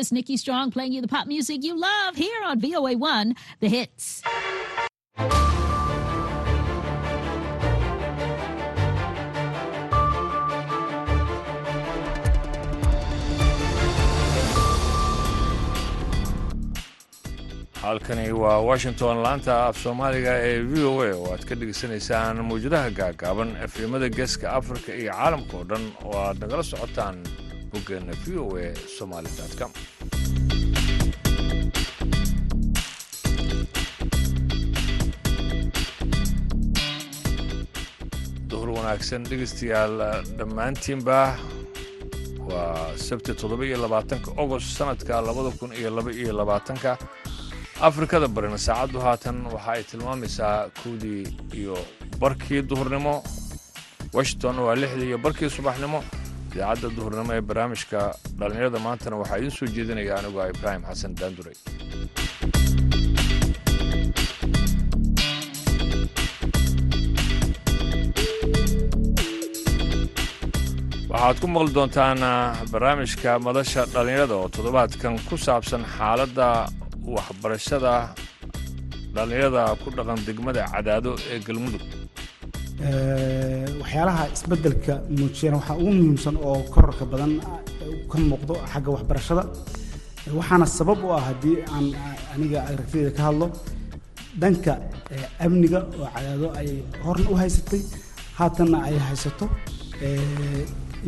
It's Nikki Strong playing you the pop music you love here on VOA1, The Hits. halkani waa washington laanta af soomaaliga ee v o a oo aad ka dhegaysanaysaan mawjadaha gaagaaban efrimada geeska afrika iyo caalamka oo dhan oo aad nagala socotaan boggeena v o a somaali com duhur wanaagsan dhegaystayaal dhammaantiinba waa sabti toddoba iyo labaatanka ogost sanadka labada kun iyo laba iyo labaatanka afrikada barina saacaddu haatan waxa ay tilmaamaysaa kowdii iyo barkii duhurnimo washington waa lixdii iyo barkii subaxnimo idaacadda duhurnimo ee barnaamijka dhallinyarada maantana waxaa idiin soo jeedinaya anigoo ibraahim xasan daanduray. Waxaad ku maqli doontaan barnaamijka madasha dhallinyarada oo toddobaadkan ku saabsan xaaladda waxbarashada dhallinyarada ku dhaqan degmada cadaado ee galmudug waxyaalaha isbeddelka muujiyana waxaa ugu muhiimsan oo korarka badan ka muuqdo xagga waxbarashada. Waxaana sabab u ah haddii aan aniga aragtidayda ka hadlo dhanka amniga oo cadaado ay horna u haysatay haatanna ay haysato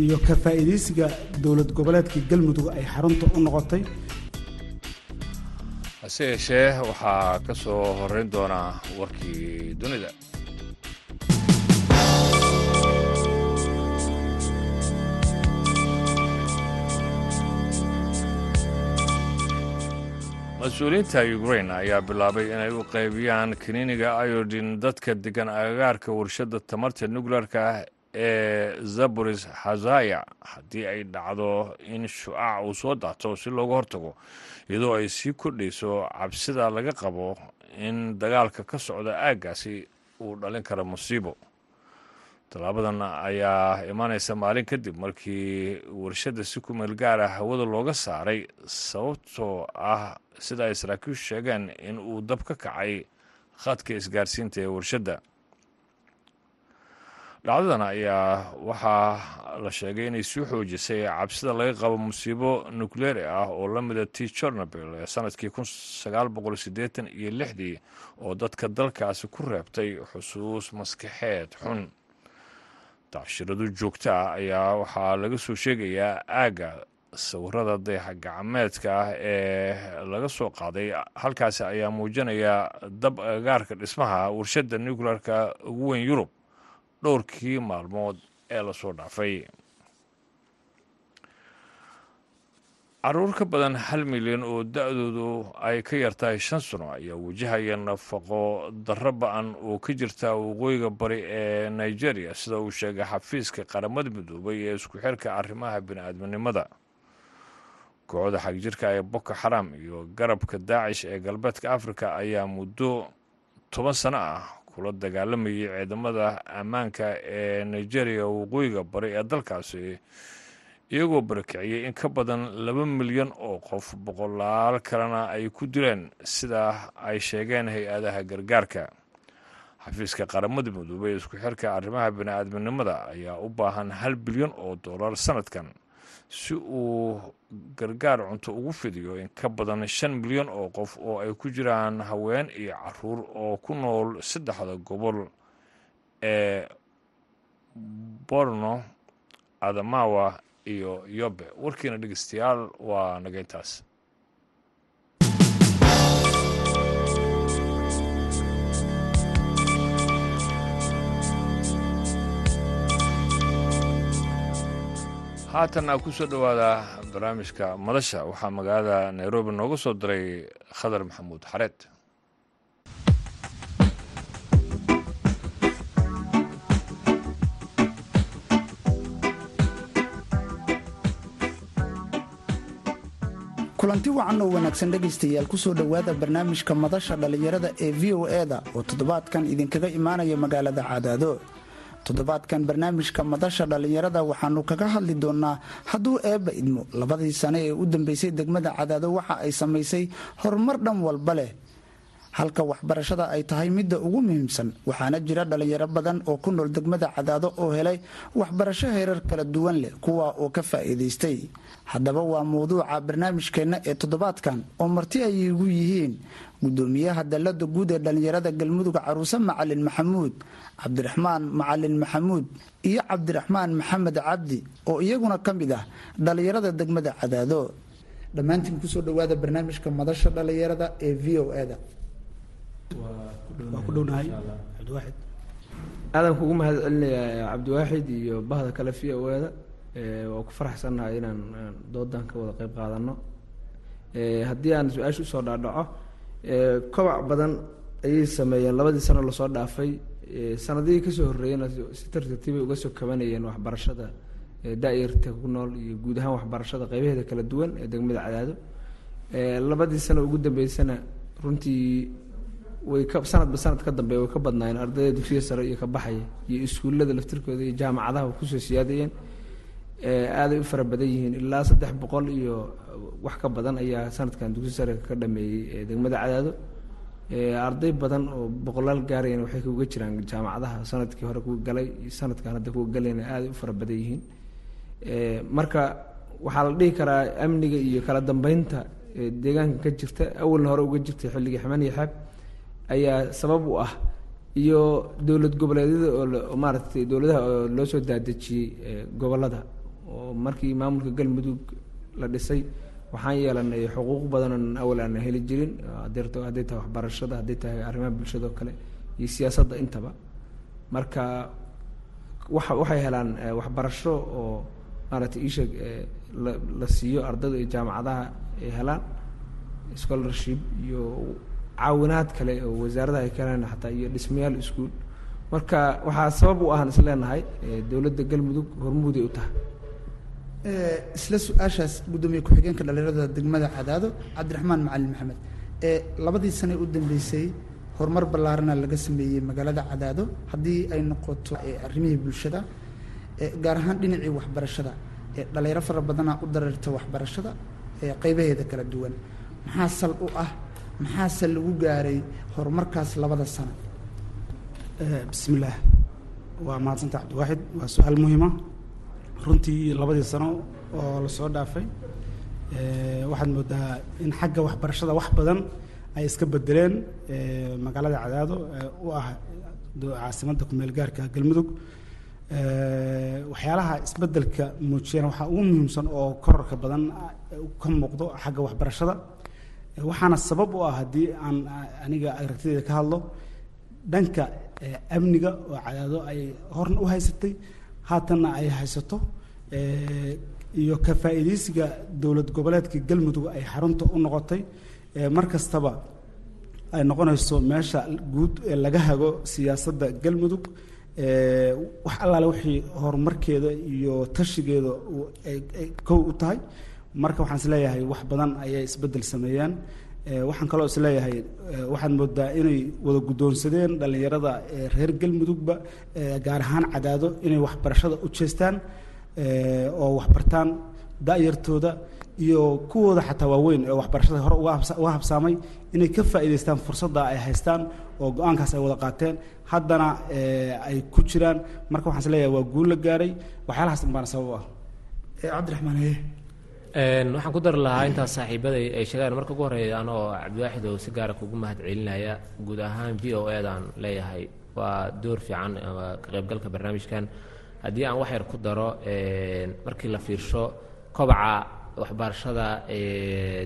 iyo ka faa'iidaysiga dowlad goboleedka galmudug ay xarunta u noqotay. Hase yeeshee waxaa ka soo horrayn doonaa warkii dunida mas'uuliyiinta ukrain ayaa bilaabay inay u qaybiyaan kiniiniga iodin dadka degan agagaarka warshadda tamarta nukleerka ah ee zaboris hazaya haddii ay dhacdo in shu'aac uu soo daato si looga hortago iyadoo ay sii kordhayso cabsida laga qabo in dagaalka ka socda aaggaasi uu dhalin karo musiibo tallaabadan ayaa imanaysa maalin kadib markii warshadda si ku meel gaara hawada looga saaray sababtoo ah sida ay saraakiishu sheegeen in uu dab ka kacay khadka isgaarsiinta ee warshadda. Dhacdadan ayaa waxaa la sheegay inay sii xoojisay cabsida laga qabo musiibo nukleeri ah oo la mida ti jornobil ee sannadkii iyo lixdii oo dadka dalkaasi ku reebtay xusuus maskaxeed xun dacshiradu joogta ah ayaa waxaa laga soo sheegayaa aagga sawirada dayaxa gacmeedka ah ee laga soo qaaday halkaasi ayaa muujinaya dab agagaarka dhismaha warshadda nucleerka ugu weyn yurub dhowrkii maalmood ee la soo dhaafay carruur ka badan hal milyan oo da-doodu ay ka yartahay shan sano ayaa wajahaya nafaqo darro ba'an oo ka jirta waqooyiga bari ee nigeria sida uu sheegay xafiiska qaramada midoobay ee isku xirka arrimaha bini-aadminimada. Kooxda xagjirka ee boko xaram iyo garabka daacish ee galbeedka afrika ayaa muddo toban sano ah kula dagaalamayay ciidamada ammaanka ee nigeria waqooyiga bari ee dalkaasi iyagoo barakiciyey in ka badan laba milyan oo qof boqolaal kalena ay ku dileen sida ay sheegeen hay'adaha gargaarka. Xafiiska qaramada midoobey isku xirka arrimaha bini-aadminimada ayaa u baahan hal bilyan oo dollar sanadkan si uu gargaar cunto ugu fidiyo in ka badan shan milyan oo qof oo ay ku jiraan haween iyo carruur oo ku nool saddexda gobol ee borno adamawa iyo yobe. Warkiina dhegeystayaal waa nageyntaas haatanna ku soo dhowaada barnaamijka madasha. Waxaa magaalada nairobi nooga soo diray khadar maxamuud xareed kulanti wacan oo wanaagsan dhegaystayaal ku soo dhowaada barnaamijka madasha dhallinyarada ee v o e da oo toddobaadkan idinkaga imaanaya magaalada cadaado toddobaadkan barnaamijka madasha dhallinyarada waxaanu kaga hadli doonaa hadduu eebba idmo labadii sane ee u dambeysay degmada cadaado waxa ay samaysay horumar dhan walba leh halka waxbarashada ay tahay midda ugu muhiimsan waxaana jira dhallinyaro badan oo ku nool degmada cadaado oo helay waxbarasho heerar kala duwan leh kuwa oo ka faa'iidaystay. Haddaba waa mawduuca barnaamijkeenna ee toddobaadkan oo marti ay igu yihiin gudoomiyaha dalada guud ee dhallinyarada galmudug caruuse macalin maxamuud cabdiraxmaan macalin maxamuud iyo cabdiraxmaan maxamed cabdi oo iyaguna ka mid ah dhallinyarada degmada cadaado. Dhammaantiin ku soo dhawaada barnaamijka madasha dhallinyarada ee v o e da waa ku dhownahay cabdiwaaxid aadan kugu mahad celinayaa cabdiwaaxid iyo bahda kale v o e da waa ku faraxsannahay inaan doodan ka wada qeyb qaadano haddii aan su'aasha u soo dhaadhaco kobac badan ayay sameeyeen. Labadii sano la soo dhaafay. Sanadihii ka soo horreeyena si tartartiibay uga soo kabanayeen waxbarashada da-yarta ku nool iyo guud ahaan waxbarashada qeybaheeda kala duwan ee degmada cadaado. Labadii sano ugu dambeysana runtii way ka sanadba sanad ka dambeeya way ka badnaayeen ardayda dugsiga sare iyo ka baxaya iyo iskuullada laftirkooda iyo jaamacadaha ku soo siyaadayeen aaday u fara badan yihiin. Ilaa saddex boqol iyo wax ka badan ayaa sanadkan dugsi sare ka dhameeyey degmada cadaado. Arday badan oo boqolaal gaarayan waxay kuga jiraan jaamacadaha sannadkii hore kuwa galay sanadkan hadda kuwa galayna aaday u fara badan yihiin. Marka waxaa la dhihi karaa amniga iyo kala dambeynta deegaanka ka jirta awalna hore uga jirtay xilligii xaman iyo xaab ayaa sabab u ah iyo dowlad goboleedyada oo maaragtay dowladaha oo loo soo daadejiyey gobollada oo markii maamulka galmudug la dhisay waxaan yeelanay xuquuq badanoon awal aan heli jirin. Adeerto hadday tahay waxbarashada hadday tahay arrimaha bulshada oo kale iyo siyaasadda intaba. Marka waxa waxay helaan waxbarasho oo maaragtay iisheeg la la siiyo ardayda iyo jaamacadaha ay helaan scholarship iyo caawinaad kale oo wasaaradaha ay kaleen xataa iyo dhismayaal iskuol marka waxaa sabab u ahan is leenahay dowladda galmudug hormuuday u tahay. Isla su'aashaas gudoomiye ku-xigeenka dhallinyarada degmada cadaado cabdiraxmaan macalin maxamed. Labadii sane u dambeysay horumar ballaarana laga sameeyey magaalada cadaado haddii ay noqoto arrimihii bulshada gaar ahaan dhinacii waxbarashada dhalinyaro fara badana u dareerta waxbarashada qeybaheeda kala duwan. Maxaa sal u ah maxaase lagu gaaray horumarkaas labada sano? Bismillaah waa mahadsanta cabdiwaaxid waa su'aal muhiima. Runtii labadii sano oo la soo dhaafay waxaad moodaa in xagga waxbarashada wax badan ay iska bedeleen magaalada cadaado u ah caasimadda kumeel gaarka galmudug. Waxyaalaha isbeddelka muujiyana waxaa ugu muhiimsan oo korarka badan ka muuqdo xagga waxbarashada waxaana sabab u ah haddii aan aniga aragtideyda ka hadlo dhanka amniga oo cadaado ay horna u haysatay haatanna ay haysato iyo ka faa'iidaysiga dowlad goboleedka galmudug ay xarunta u noqotay mar kastaba ay noqonayso meesha guud ee laga hago siyaasadda galmudug wax allaale wixii horumarkeeda iyo tashigeeda kow u tahay marka waxaan is leeyahay wax badan ayay isbeddel sameeyaan. Waxaan kaloo is leeyahay waxaad moodaa inay wada guddoonsadeen dhallinyarada reer galmudugba gaar ahaan cadaado inay waxbarashada u jeestaan oo waxbartaan da-yartooda iyo kuwooda xataa waaweyn ee waxbarashada hore uga habsaamay inay ka faa'iidaystaan fursadda ay haystaan oo go'aankaas ay wada qaateen. Haddana ay ku jiraan. Marka waxaan is leeyahay waa guul la gaaray. Waxyaalahaas dhan baana sabab cabdiraxmaan haye waxaan ku dari lahaa intaas saaxiibaday ay sheegaan marka ugu horreeya anoo cabdiwaaxid oo si gaara kugu mahad celinaya guud ahaan v o edaan leeyahay. Waa door fiican ka qaybgalka barnaamijkan. Haddii aan wax yar ku daro markii la fiirsho kobaca waxbarashada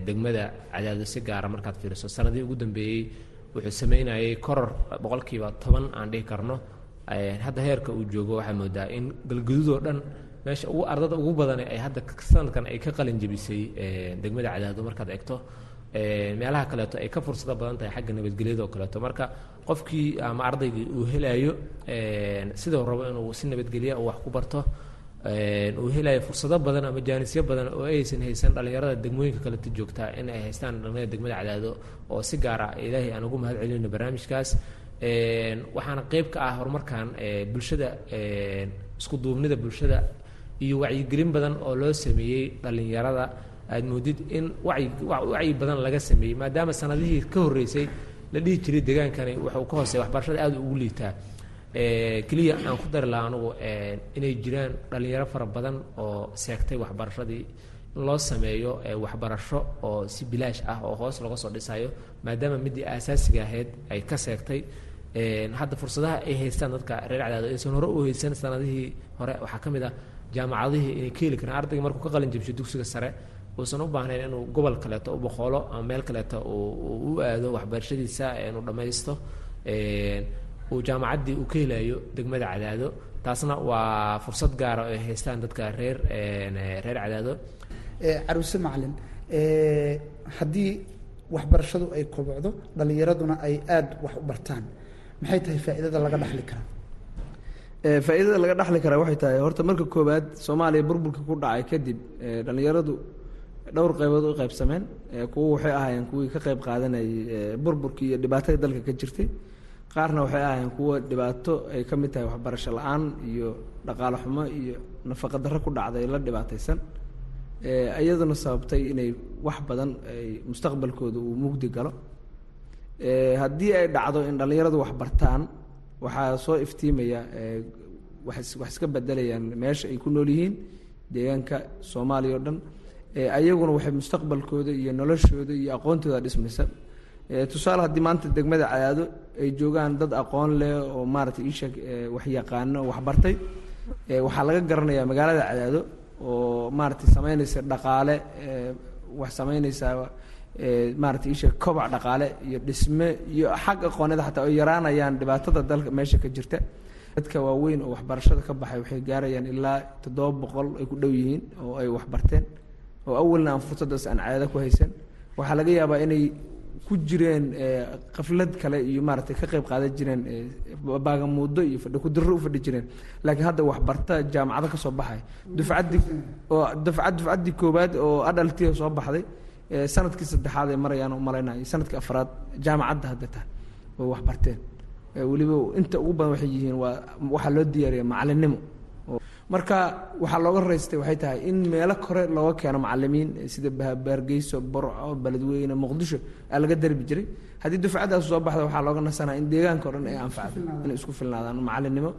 degmada cadaado si gaara markaad fiiriso. Sanadii ugu dambeeyey wuxuu sameynayay koror boqolkiiba toban aan dhihi karno. Hadda heerka uu joogo waxaa moodaa in galguduud oo dhan meesha ugu ardada ugu badan ay hadda sanadkan ay ka qalin jebisay degmada cadaado markaad egto meelaha kaleeto ay ka fursado badan tahay xagga nabadgelyada oo kaleeto. Marka qofkii ama ardaygii uu helayo sidau rabo inuu si nabadgelya wax ku barto uu helayo fursado badan ama jaanisyo badan oo aysan haysan dhallinyarada degmooyinka kaleta joogtaa in ay haystaan dhallinyarada degmada cadaado oo si gaara ilaahay aan ugu mahad celino barnaamijkaas. Waxaana qeyb ka ah horumarkan bulshada isku duubnida bulshada iyo wacyigelin badan oo loo sameeyey dhallinyarada aad moodid in wacyi wacyi badan laga sameeyey maadaama sanadihii ka horreysay la dhihi jiray deegaankani wuxuu ka hooseeya waxbarashada aad ugu liitaa keliya aan ku dari lahaa anugu inay jiraan dhallinyaro fara badan oo seegtay waxbarashadii. In loo sameeyo waxbarasho oo si bilaash ah oo hoos looga soo dhisayo maadaama midii aasaasiga ahayd ay ka seegtay. Hadda fursadaha ay haystaan dadka reer cadaado aysan hore u haysan sanadihii hore waxaa ka mid ah jaamacadihii inay ka heli karaan ardayga markuu ka qalin dugsiga sare uusan u baahnayn inuu gobol kaleeto u boqoolo ama meel kaleeto u aado waxbarashadiisa inuu dhammaysto uu jaamacaddii uu ka helayo degmada cadaado. Taasna waa fursad gaara oo ay haystaan dadka reer reer cadaado. Caruuse macalin haddii waxbarashadu ay kobocdo dhallinyaraduna ay aada wax u bartaan maxay tahay faa'iidada laga dhaxli karaa faa'iidada laga dhaxli karaa waxay tahay horta marka koowaad soomaaliya burburkii ku dhacay kadib dhallinyaradu dhowr qaybood u qaybsameen kuwo waxay ahaayeen kuwii ka qayb qaadanayay burburkii iyo dhibaatada dalka ka jirtay. Qaarna waxay ahaayeen kuwo dhibaato ay ka mid tahay waxbarasho la'aan iyo dhaqaale xumo iyo nafaqa darro ku dhacday la dhibaataysan. Iyaduna sababtay inay wax badan ay mustaqbalkooda uu mugdi galo. Haddii ay dhacdo in dhallinyaradu wax bartaan waxaa soo iftiimaya wax wax iska bedelayaan meesha ay ku nool yihiin deegaanka soomaaliya o dhan. Ayaguna waxay mustaqbalkooda iyo noloshooda iyo aqoontooda dhismaysa. Tusaale haddii maanta degmada cadaado ay joogaan dad aqoon leh oo maaragtay iisheeg wax yaqaano wax bartay. Waxaa laga garanayaa magaalada cadaado oo maaragtay samaynaysa dhaqaale wax samaynaysaa maaragtay iisheeg kobac dhaqaale iyo dhisme iyo xag aqoonada xataa ay yaraanayaan dhibaatada dalka meesha ka jirta. Dadka waaweyn oo waxbarashada ka baxay waxay gaarayaan ilaa toddoba boqol ay ku dhow yihiin oo ay waxbarteen oo awalna aan fursaddaas aan caado ku haysan. Waxaa laga yaabaa inay ku jireen qaflad kale iyo maaragtay ka qayb qaadan jireen baagamuuddo iyo fadhi u fadhi jireen. Laakiin hadda waxbarta jaamacado ka soo baxay. Dufcaddii dufcad dufcaddii koowaad oo adhaltiga soo baxday sannadkii saddexaad ay marayaan u malaynayo sannadkii afraad jaamacadda hadda oo waxbarteen weliba inta ugu badan waxay yihiin waa waxaa loo diyaariya macalinnimo marka waxaa looga raystay waxay tahay in meelo kore looga keeno macalimiin sida baargeyso borco beledweyne muqdisho aa laga darbi jiray. Haddii dufcadaas soo baxda waxaa looga nasanaya in deegaanka o ay anfacdo inay isku filnaadaan macalinimo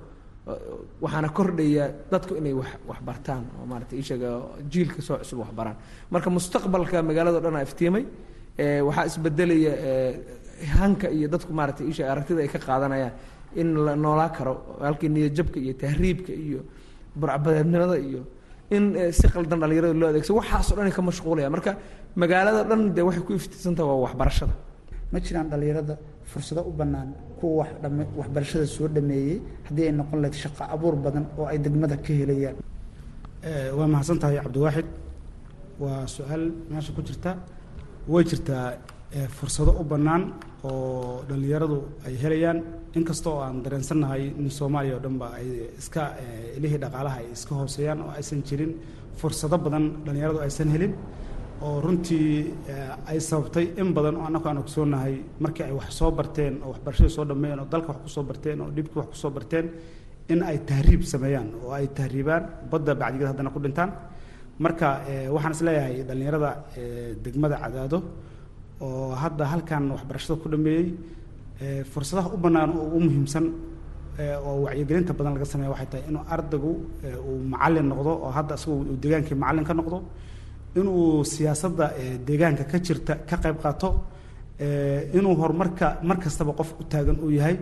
waxaana kordhaya dadku inay wax wax bartaan oo maarata ishaga jiilka soo cusub wax baraan. Marka mustaqbalka magaalada o dhan aa iftiimay waxaa isbedelaya hanka iyo dadku maarata isha aragtida ay ka qaadanayaan in la noolaa karo halkii niyadjabka iyo tahriibka iyo burcbadeednimada iyo in si qaldan dhalinyarada loo adeegsa waxaas o dhan ka mashquulaya marka magaalada dhan dee waxay ku iftiisantaha waa waxbarashada. Ma jiraan dhalinyarada fursado u bannaan kuwa waxbarashada soo dhameeyey haddii ay noqon lahayd shaqo abuur badan oo ay degmada ka helayaan. Waa mahadsan tahay cabdiwaaxid waa su'aal meesha ku jirta. Way jirtaa fursado u bannaan oo dhallinyaradu ay helayaan. Inkasta oo aan dareensannahay in soomaaliya oo dhan ba ay iska ilihii dhaqaalaha ay iska hooseeyaan oo aysan jirin fursado badan dhallinyaradu aysan helin oo runtii ay sababtay in badan oo annagu aan ogsoonahay markii ay wax soo barteen oo waxbarashadii soo dhammeeyeen oo dalka wax ku soo barteen oo dhibkii wax ku soo barteen in ay tahriib sameeyaan oo ay tahriibaan badda bacdigada haddana ku dhintaan. Marka waxaan is leeyahay dhallinyarada degmada cadaado oo hadda halkan waxbarashada ku dhameeyey fursadaha u bannaan oo ugu muhiimsan oo wacyigelinta badan laga sameeya waxay tahay inuu ardaygu uu macallin noqdo oo hadda isagu uu deegaankii macallin ka noqdo inuu siyaasadda deegaanka ka jirta ka qayb qaato inuu horumarka mar kastaba qof u taagan uu yahay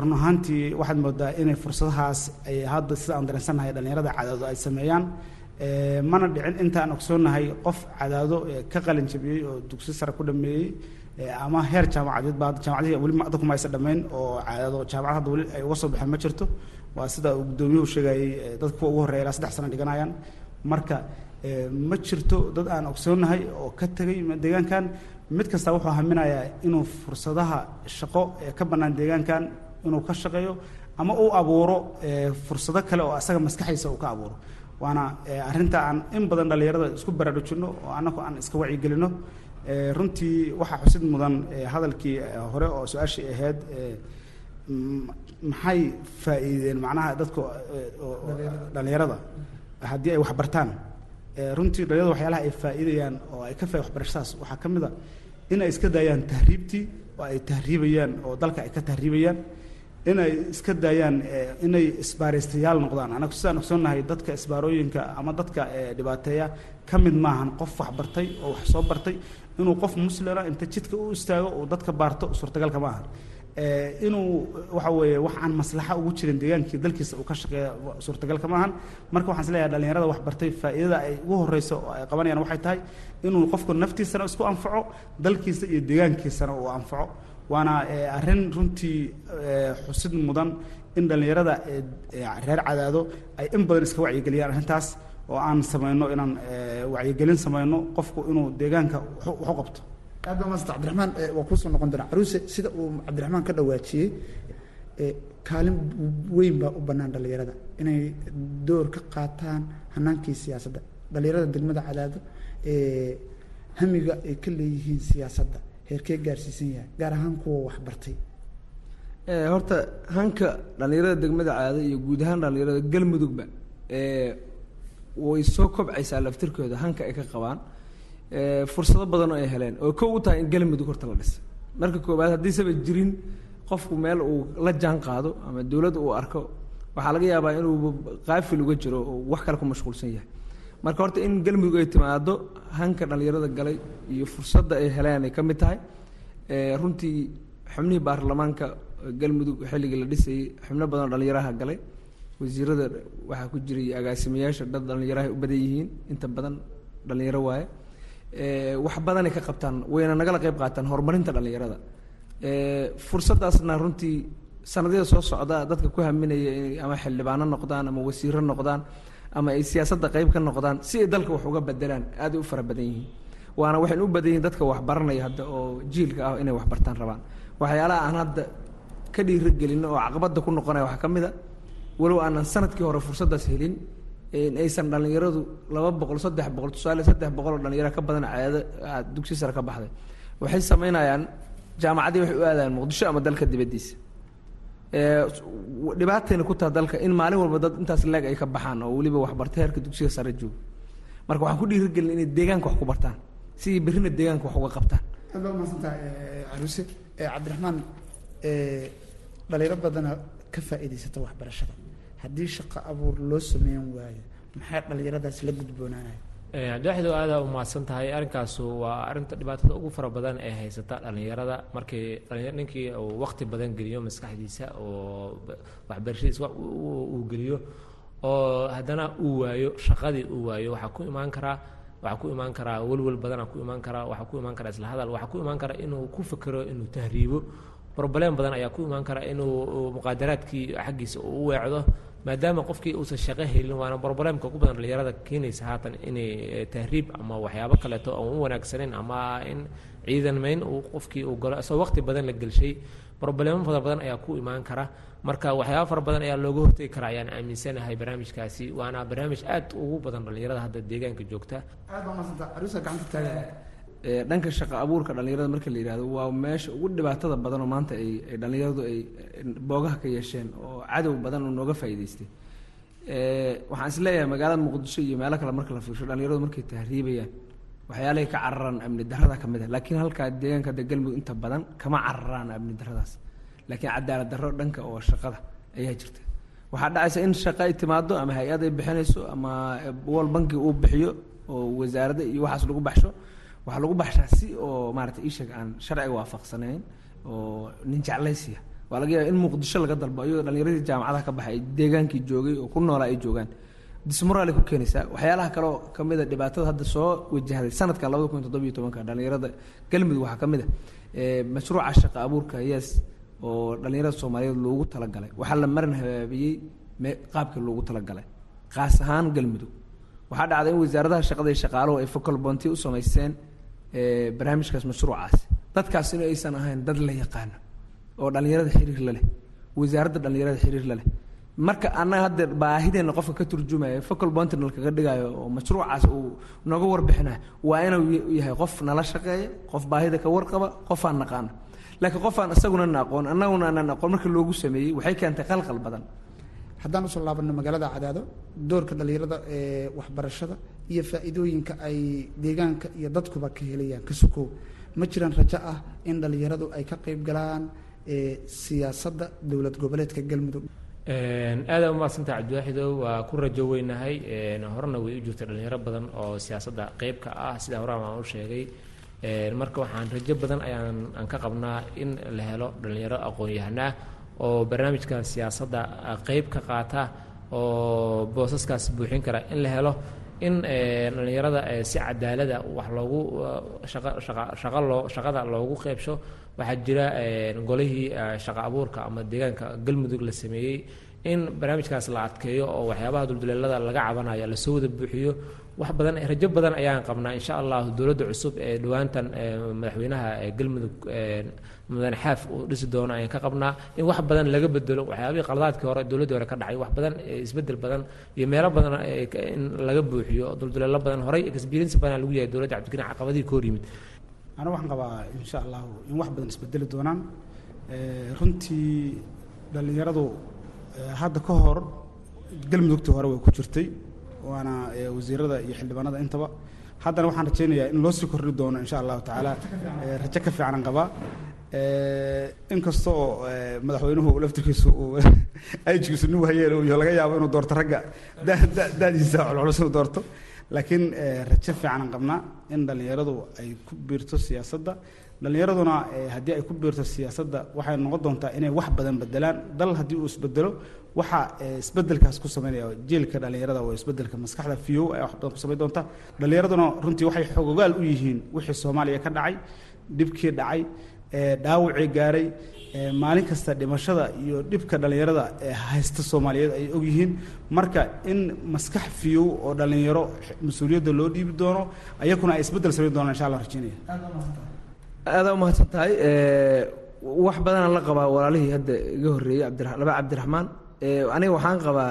run ahaantii waxaad moodaa inay fursadahaas ay hadda sida aan dareensannahay dhallinyarada cadaado ay sameeyaan mana dhicin intaan ogsoonahay qof cadaado ka qalin jabiyey oo dugsi sare ku dhameeyey ama heer jaamacadeed ba jaamacadihii weli dadku ma aysan dhammayn oo cadaado jaamacad hadda weli ay uga soo baxeen ma jirto. Waa sida uu gudoomiyuhu sheegayey dadka kuwa ugu horreya ilaa saddex sano dhiganayaan marka ma jirto dad aan ogsoonahay oo ka tegay deegaankan. Mid kasta wuxuu haminayaa inuu fursadaha shaqo ee ka bannaan deegaankan inuu ka shaqeeyo ama uu abuuro fursado kale oo asaga maskaxdiisa uu ka abuuro. Waana arrinta aan in badan dhallinyarada isku baraarujinno oo annagu aan iska wacyigelinno. Runtii waxaa xusid mudan hadalkii hore oo su'aashii ahayd maxay faa'iideen macnaha dadka dhallinyarada? Haddii ay wax bartaan runtii dhalinyarada waxyaalaha ay faa'iidayaan oo ay ka faa waxbarashadaas waxaa ka mid a in ay iska daayaan tahriibtii oo ay tahriibayaan oo dalka ay ka tahriibayaan in ay iska daayaan inay isbaaraystayaal noqdaan. Anagu sidaan ogsoonnahay dadka isbaarooyinka ama dadka dhibaateeya ka mid maahan qof wax bartay oo wax soo bartay inuu qof muslima inta jidka u istaago uu dadka baarto suurtagalka ma aha inuu waxa weeye wax aan maslaxa ugu jirin deegaankii dalkiisa uu ka shaqeeya suurtagalka maahan. Marka waxaan is leeyahay dhalinyarada wax bartay faa'iidada ay ugu horeyso oo ay qabanayaan waxay tahay inuu qofku naftiisana isku anfaco dalkiisa iyo deegaankiisana uu anfaco. Waana eh, arrin runtii eh, xusid mudan in dhalinyarada eh, eh, reer cadaado ay in badan iska wacyigeliyaan arrintaas oo aan samayno inaan eh, wacyigelin samayno qofku inuu deegaanka wax u qabto aad baa maasanta cabdiraxmaan waa kuusoo noqon doonaa caruuse. Sida uu cabdiraxmaan ka dhawaajiyey kaalin weyn baa u bannaan dhallinyarada. Inay door ka qaataan hanaankii siyaasadda. Dhallinyarada degmada cadaado hamiga ay ka leeyihiin siyaasadda heerkee gaarsiisan yahay gaar ahaan kuwa wax bartay Eh, horta hanka dhallinyarada degmada caado iyo guud ahaan dhallinyarada galmudugba way soo kobcaysaa laftirkooda hanka ay ka qabaan fursado badan oo ay heleen oo kow u tahay in galmudug horta la dhisa marka koowaad haddiisaba jirin qofku meel uu la jaan qaado ama dowladda uu arko waxaa laga yaabaa inuu qaafil uga jiro oo wax kale ku mashquulsan yahay. Marka horta in galmudug ay timaado hanka dhallinyarada galay iyo fursadda ay heleen ay ka mid tahay runtii xubnihii baarlamaanka galmudug xilligii la dhisayay xubno badan dhallinyaraha galay. Wasiirada waxaa ku jiray agaasimayaasha dad dhallinyaraha u badan yihiin inta badan dhallinyaro waaye wax badanay ka qabtaan wayna nagala qayb qaataan horumarinta dhallinyarada. Eh, fursaddaasna runtii sanadyada soo socda dadka ku haminaya inay ama xildhibaano noqdaan ama wasiiro noqdaan ama ay siyaasadda qayb ka noqdaan si ay dalka wax uga bedelaan aad ay u fara badan yihiin. Waana waxaynu u badan yihiin dadka wax baranaya hadda oo jiilka ah inay wax bartaan rabaan. Waxyaalaha aan hadda ka dhiirigelino oo caqabadda ku noqonaya waxaa ka mid a walow aanan sannadkii hore fursaddaas helin in aysan dhallinyaradu laba boqol saddex boqol tusaale saddex boqol oo dhallinyaro ka badan caado dugsi sare ka baxday. Waxay samaynayaan jaamacaddii waxay u aadayaan muqdisho ama dalka dibaddiisa. Dhibaatayna ku taha dalka in maalin walba dad intaas leeg ay ka baxaan oo weliba waxbarta heerka dugsiga sare jooga. Marka waxaan ku dhiirigelin inay deegaanka wax ku bartaan sidii berrina deegaanka wax uga qabtaan. Aad baa umahadsantahay caruuse cabdiraxmaan dhalinyaro badana ka faa'iidaysata waxbarashada haddii shaqo abuur loo sameyn waayo maxay dhalinyaradaas la gudboonaanaya cabdiwaxid oo aada u mahadsan tahay arrinkaasu waa arrinta dhibaatada ugu fara badan ee haysata dhallinyarada markii ninkii uu waqti badan geliyo maskaxdiisa oo ba- waxbarashadiisa wax uu- geliyo oo haddana uu waayo shaqadii uu waayo waxaa ku imaan karaa waxaa ku imaan karaa welwel badanaa ku imaan karaa waxaa ku imaan karaa isla waxaa ku imaan karaa inuu ku fekero inuu tahriibo broblem badan ayaa ku imaan kara inuu uu muqaadaraadkii xaggiisa uu u weecdo maadaama qofkii uusan shaqo helin waana broblemka ugu badan dhallinyarada keenaysa haatan inay eh, tahriib ama waxyaabo kaleeto aan u wanaagsaneyn ama in ciidan mayn uu qofkii uu galo. Isagoo waqti badan la gelshay broblemo fara badan ayaa ku imaan kara. Marka waxyaabo fara badan ayaa looga hortegi kara ayaan aaminsanahay barnaamijkaasi waana barnaamij aad ugu badan dhallinyarada hadda deegaanka joogta. Aad baa umahadsantahay caruusa gacanta taagan dhanka shaqo abuurka dhallinyarada marka la yidhahdo waa meesha ugu dhibaatada badan oo maanta ay dhallinyaradu ay boogaha ka yeesheen oo cadow badan oo nooga faa'iidaystay. Ee waxaan is leeyahay magaalada muqdisho iyo meelo kale marka la fiirsho dhallinyaradu markay tahriibayaan waxyaalahay ka cararaan amni darrada ka mid ah. Laakiin halkaa deegaanka hadda galmudug inta badan kama cararaan amni darradaas. Laakiin cadaalad darro dhanka oo shaqada ayaa jirta. Waxaa dhacaysa in shaqo ay timaado ama hay'ad ay bixinayso ama wal banki uu bixiyo oo wasaaradda iyo waxaas lagu baxsho waxaa lagu baxshaa si oo maarata iisheeg aan sharciga waafaqsanayn oo nin jeclaysiya waa laga yaaba in muqdisho laga dalbo iyadoo dhallinyaradii jaamacadaha ka baxay deegaankii joogay oo ku noolaa ay joogaan. Dismoral ay ku keenaysaa waxyaalaha kale oo dhibaatada hadda soo wajahday sanadka labada kun toddobiyo tobanka dhallinyarada galmudug waxaa ka mid a mashruuca shaqo abuurka yes oo dhallinyarada soomaaliyeed loogu talagalay. Waxaa la marin habaabiyey qaabkii loogu talagalay qaas ahaan galmudug. Waxaa dhacday in wasaaradaha shaqada iyo shaqaaluhu ay focal bonti u samaysteen ee barnaamijkaas mashruucaasi dadkaas in aysan ahayn dad la yaqaano oo dhallinyarada xiriir la leh wasaaradda dhallinyarada xiriir la leh. Marka annaga hadda baahideena qofka ka turjumaya focal pointna kaga dhigayo oo mashruucaas uu naga warbixinayo waa inuu yahay qof nala shaqeeya qof baahida ka warqaba qof aan naqaano laakiin qof aan isaguna na aqoon annaguna aanan aqoon marka loogu sameeyey waxay keentay qalqal badan. Haddaan u soo laabano magaalada cadaado doorka dhallinyarada ee waxbarashada iyo faa'iidooyinka ay deegaanka iyo dadkuba ka helayaan. Ka sukow ma jiraan rajo ah in dhallinyaradu ay ka qayb galaan siyaasadda dowlad goboleedka galmudug. Aada umahadsantaha cabdiwaaxidow waa ku rajo weynahay. Horena way u jirtay dhalinyaro badan oo siyaasadda qeyb ka ah. Sida horaan aan u sheegay marka waxaan rajo badan ayaan aan ka qabnaa in la helo dhalinyaro aqoon-yahanah oo barnaamijkan siyaasadda qeyb ka qaata oo boosaskaas buuxin kara in la helo in dhalinyarada si cadaalada wax loogu shaqa loo shaqada loogu qeybsho waxaa jira golihii shaqa abuurka ama deegaanka galmudug la sameeyey in barnaamijkaas la adkeeyo oo waxyaabaha dulduleelada laga cabanayo la soo wada buuxiyo wax badan rajo badan ayaan qabnaa insha allahu dowladda cusub ee dhowaantan madaxweynaha galmudug mudane xaaf uu dhisi doono ayaan ka qabnaa in wax badan laga bedelo waxyaabihii qaladaadkii hore dowladdii hore ka dhacay wax badan isbeddel badan iyo meelo badan in laga buuxiyo dulduleelo badan. Horey experience badan lagu yahay dowladda cabdikariin caqabadihii ka hor yimid. Anigu waxaan qabaa insha allahu in wax badan isbedeli doonaan. Runtii dhallinyaradu hadda ka hor galmudugtii hore way ku jirtay waana wasiirada iyo xildhibaanada intaba. Haddana waxaan rajaynayaa in loo sii kordhi doono insha allahu tacaala rajo ka fiicanan qabaa. Inkastoo madaxweynuhu laftirkiisu uu nin wahayeel laga yaabo inuu doorto ragga. Dadiisa culculus inuu doorto. Laakiin rajo fiicanan qabnaa in dhallinyaradu ay ku biirto siyaasadda dhallinyaraduna haddii ay ku biirto siyaasadda waxay noqon doontaa inay wax badan bedelaan dal haddii uu isbedelo waxa isbedelkaas ku sameynaya jiilka dhallinyarada waa isbeddelka maskaxda fiyow ay wax badan ku samayn doonta. Dhallinyaraduna runtii waxay xogogaal u yihiin wixii soomaaliya ka dhacay dhibkii dhacay dhaawacii gaaray maalin kasta dhimashada iyo dhibka dhallinyarada ee haysta soomaaliyeed ay ogyihiin marka in maskax fiyow oo dhallinyaro mas'uuliyadda loo dhiibi doono ayakuna ay isbeddel samayn doonaan insha allah rajeynaya aada u mahadsan tahay wax badanaan la qabaa walaalihii hadda iga horreeyey cabdira laba cabdiraxmaan aniga waxaan qabaa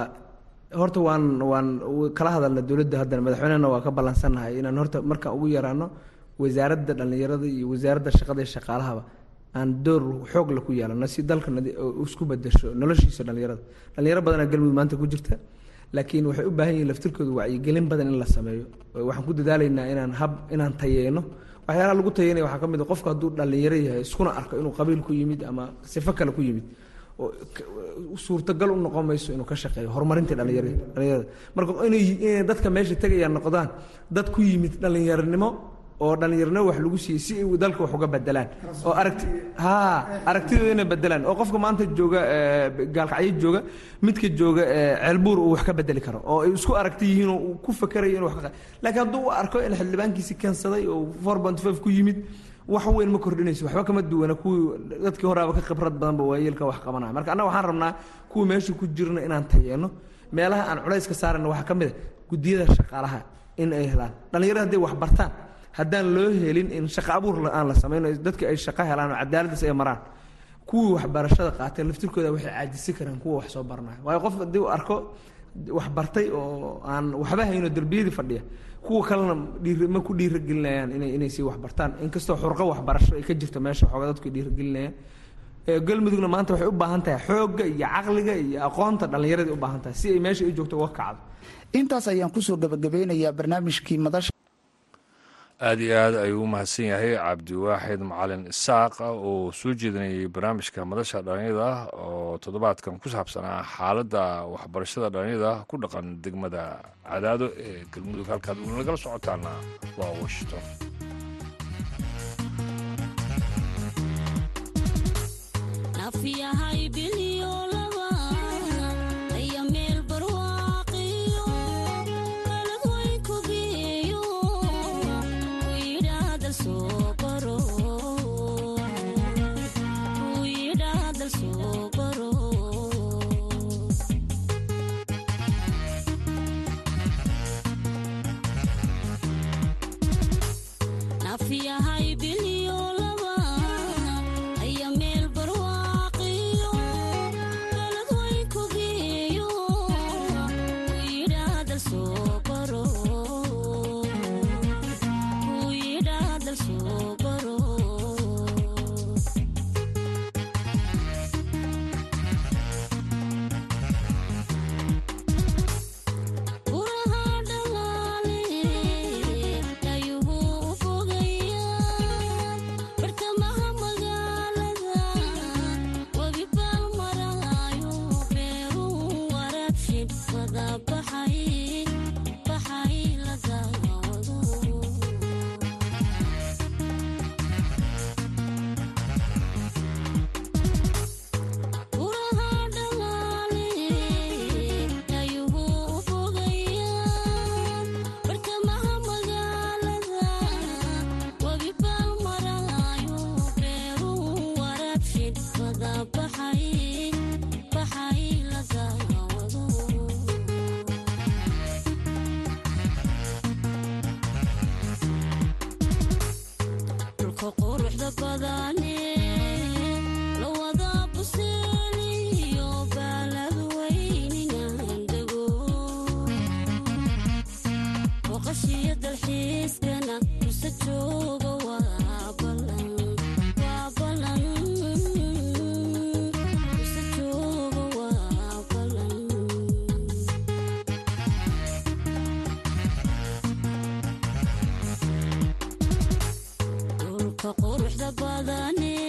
horta waan waan kala hadalna dowladda haddana madaxweynehena waa ka ballansannahay inaan horta markaan ugu yaraano wasaaradda dhallinyarada iyo wasaaradda shaqada iyo shaqaalahaba aan door xoog la ku yeelano si dalka isku bedesho noloshiisa dhallinyarada. Dhallinyaro badanaa galmudug maanta ku jirta laakiin waxay u baahan yihiin laftirkooda wacyigelin badan in la sameeyo. Waxaan ku dadaalaynaa inaan hab inaan tayeyno waxyaalaha lagu tayeynaya waxaa ka mid a qofka hadduu dhallinyaro yahay iskuna arko inuu qabiil ku yimid ama sifo kale ku yimid suurtagal u noqon mayso inuu ka shaqeeyo horumarinta dhallinyarada. Dhallinyarada marka inay dadka meesha tegayaan noqdaan dad ku yimid dhallinyaronimo oo dhallinyarnimo wax lagu siiyey si ay dalka wax uga bedelaan oo aragti ha aragtidooda inay bedelaan oo qofka maanta jooga gaalkacyo jooga midka jooga ceelbuur uu wax ka bedeli karo. Oo ay isku aragti yihiin oo uu ku fakerayo inuu wax ka laakiin hadduu u arko in xildhibaankiisi keensaday oo four point five ku yimid wax weyn ma kordhinayso. Waxba kama duwana kuwii dadkii horaaba ka khibrad badanba waayeelka wax qabanaya. Marka annaga waxaan rabnaa kuwii meesha ku jirna inaan tayeeno meelaha aan culayska saarana waxaa ka mid a guddiyada shaqaalaha in ay helaan. Dhallinyarada hadday wax bartaan haddaan loo helin in shaqo abuur aan la samayno dadka ay shaqo helaan oo cadaaladaas ay maraan kuwii waxbarashada qaatay laftirkooda waxay caajisi karaan kuwa wax soo baranaya waayo qof haddii uu arko wax bartay oo aan waxba hayno derbiyadii fadhiya kuwa kalena dhiir ma ku dhiiragelinayaan inay inay sii waxbartaan inkastoo xurqo waxbarasho ay ka jirto meesha xooga dadku ay dhiiragelinayaan galmudugna maanta waxay u baahan tahay xoogga iyo caqliga iyo aqoonta dhallinyaradii u baahan tahay si ay meesha ay joogto uga kacdo. Intaas ayaan ku soo gabagabeynayaa barnaamijkii madasha aada iyo aad ayuu u mahadsan yahay. Cabdiwaaxid macalin isaaq oo soo jeedinayay barnaamijka madasha dhalinyada oo toddobaadkan ku saabsanaa xaaladda waxbarashada dhalinyada ku dhaqan degmada cadaado ee galmudug. Halkaad uuna nagala socotaana waa washington buuxda baadane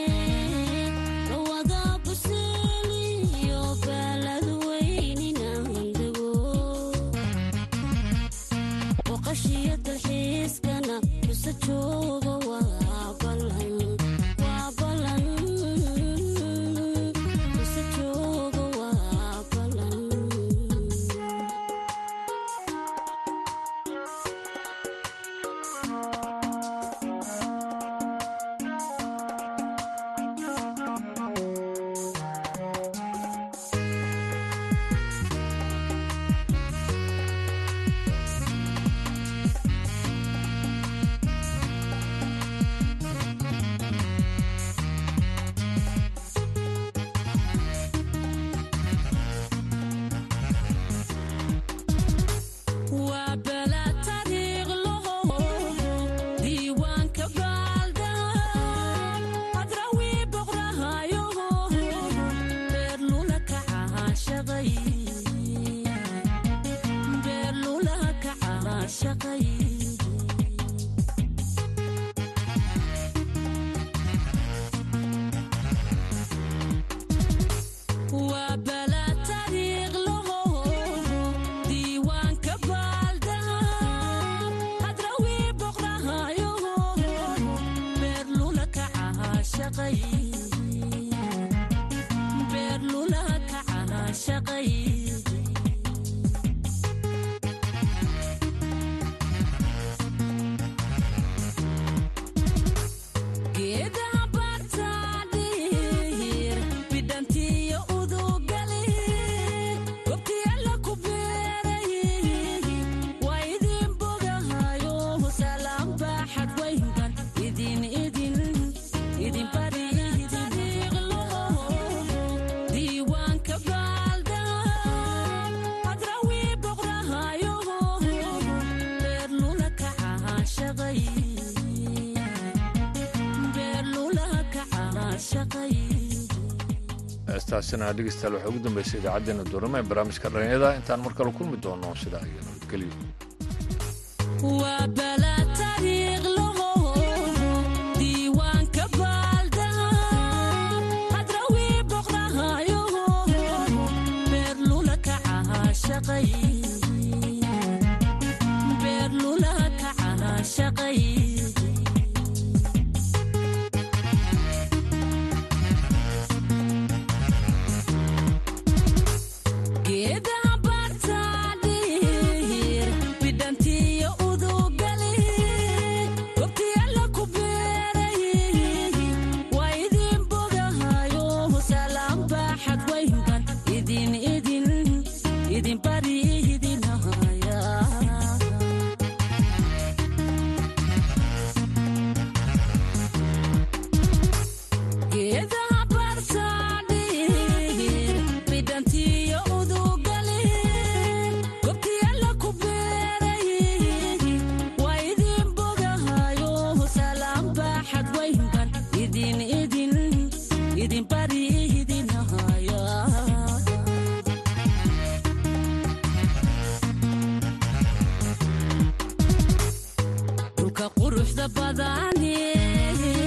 heestaasina dhegeystayaal waxaa ugu dambeysay idaacaddeenna duurama ee barnaamijka dhalinyada intaan mar kale kulmi doono sidaa iyo nabadgelyo